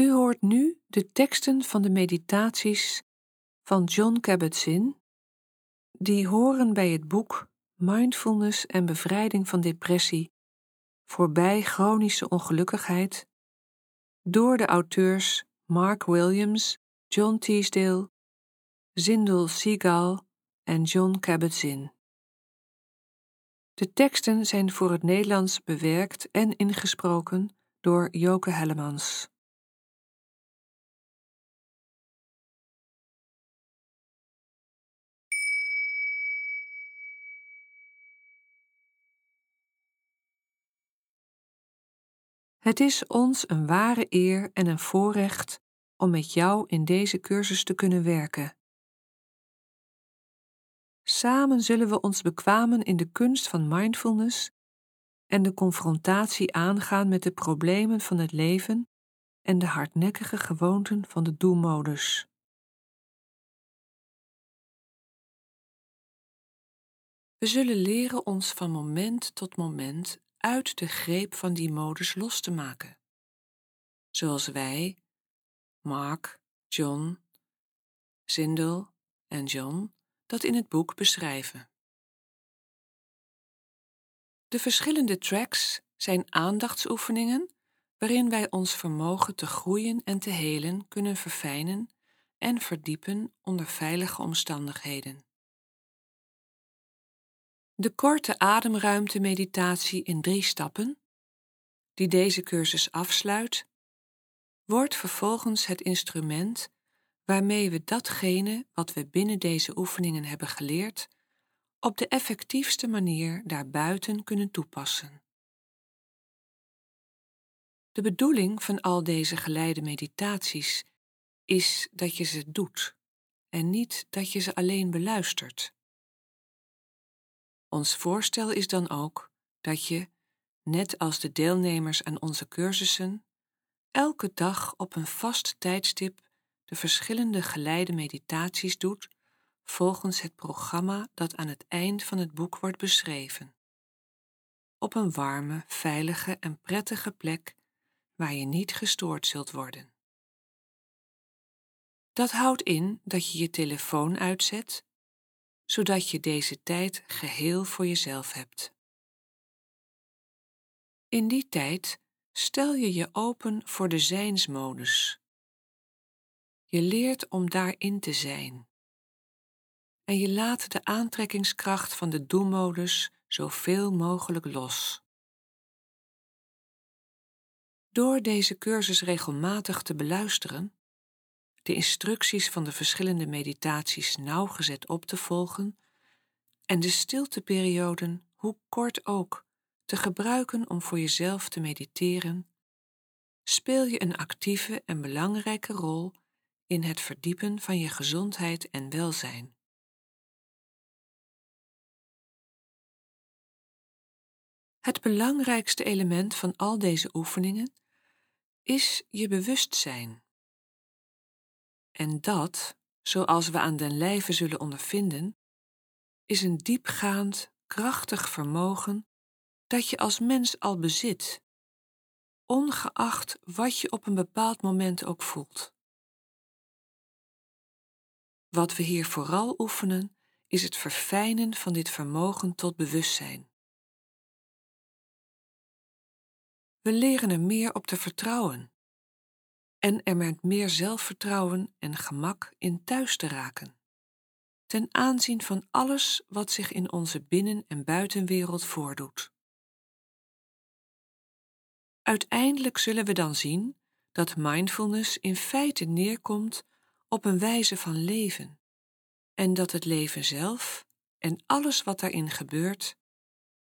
U hoort nu de teksten van de meditaties van John Kabat-Zinn, die horen bij het boek Mindfulness en bevrijding van depressie voorbij chronische ongelukkigheid door de auteurs Mark Williams, John Teasdale, Zindel Seagal en John Kabat-Zinn. De teksten zijn voor het Nederlands bewerkt en ingesproken door Joke Hellemans. Het is ons een ware eer en een voorrecht om met jou in deze cursus te kunnen werken. Samen zullen we ons bekwamen in de kunst van mindfulness en de confrontatie aangaan met de problemen van het leven en de hardnekkige gewoonten van de doelmodus. We zullen leren ons van moment tot moment uit de greep van die modus los te maken. Zoals wij, Mark, John, Zindel en John dat in het boek beschrijven. De verschillende tracks zijn aandachtsoefeningen waarin wij ons vermogen te groeien en te helen kunnen verfijnen en verdiepen onder veilige omstandigheden. De korte ademruimte-meditatie in drie stappen, die deze cursus afsluit, wordt vervolgens het instrument waarmee we datgene wat we binnen deze oefeningen hebben geleerd, op de effectiefste manier daarbuiten kunnen toepassen. De bedoeling van al deze geleide meditaties is dat je ze doet en niet dat je ze alleen beluistert. Ons voorstel is dan ook dat je, net als de deelnemers aan onze cursussen, elke dag op een vast tijdstip de verschillende geleide meditaties doet volgens het programma dat aan het eind van het boek wordt beschreven. Op een warme, veilige en prettige plek waar je niet gestoord zult worden. Dat houdt in dat je je telefoon uitzet zodat je deze tijd geheel voor jezelf hebt. In die tijd stel je je open voor de zijnsmodus. Je leert om daarin te zijn. En je laat de aantrekkingskracht van de doelmodus zoveel mogelijk los. Door deze cursus regelmatig te beluisteren, de instructies van de verschillende meditaties nauwgezet op te volgen en de stilteperioden, hoe kort ook, te gebruiken om voor jezelf te mediteren, speel je een actieve en belangrijke rol in het verdiepen van je gezondheid en welzijn. Het belangrijkste element van al deze oefeningen is je bewustzijn. En dat, zoals we aan den lijve zullen ondervinden, is een diepgaand, krachtig vermogen dat je als mens al bezit, ongeacht wat je op een bepaald moment ook voelt. Wat we hier vooral oefenen, is het verfijnen van dit vermogen tot bewustzijn. We leren er meer op te vertrouwen en er met meer zelfvertrouwen en gemak in thuis te raken, ten aanzien van alles wat zich in onze binnen- en buitenwereld voordoet. Uiteindelijk zullen we dan zien dat mindfulness in feite neerkomt op een wijze van leven en dat het leven zelf en alles wat daarin gebeurt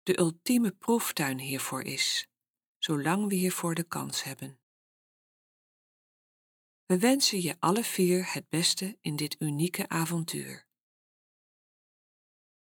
de ultieme proeftuin hiervoor is, zolang we hiervoor de kans hebben. We wensen je alle vier het beste in dit unieke avontuur.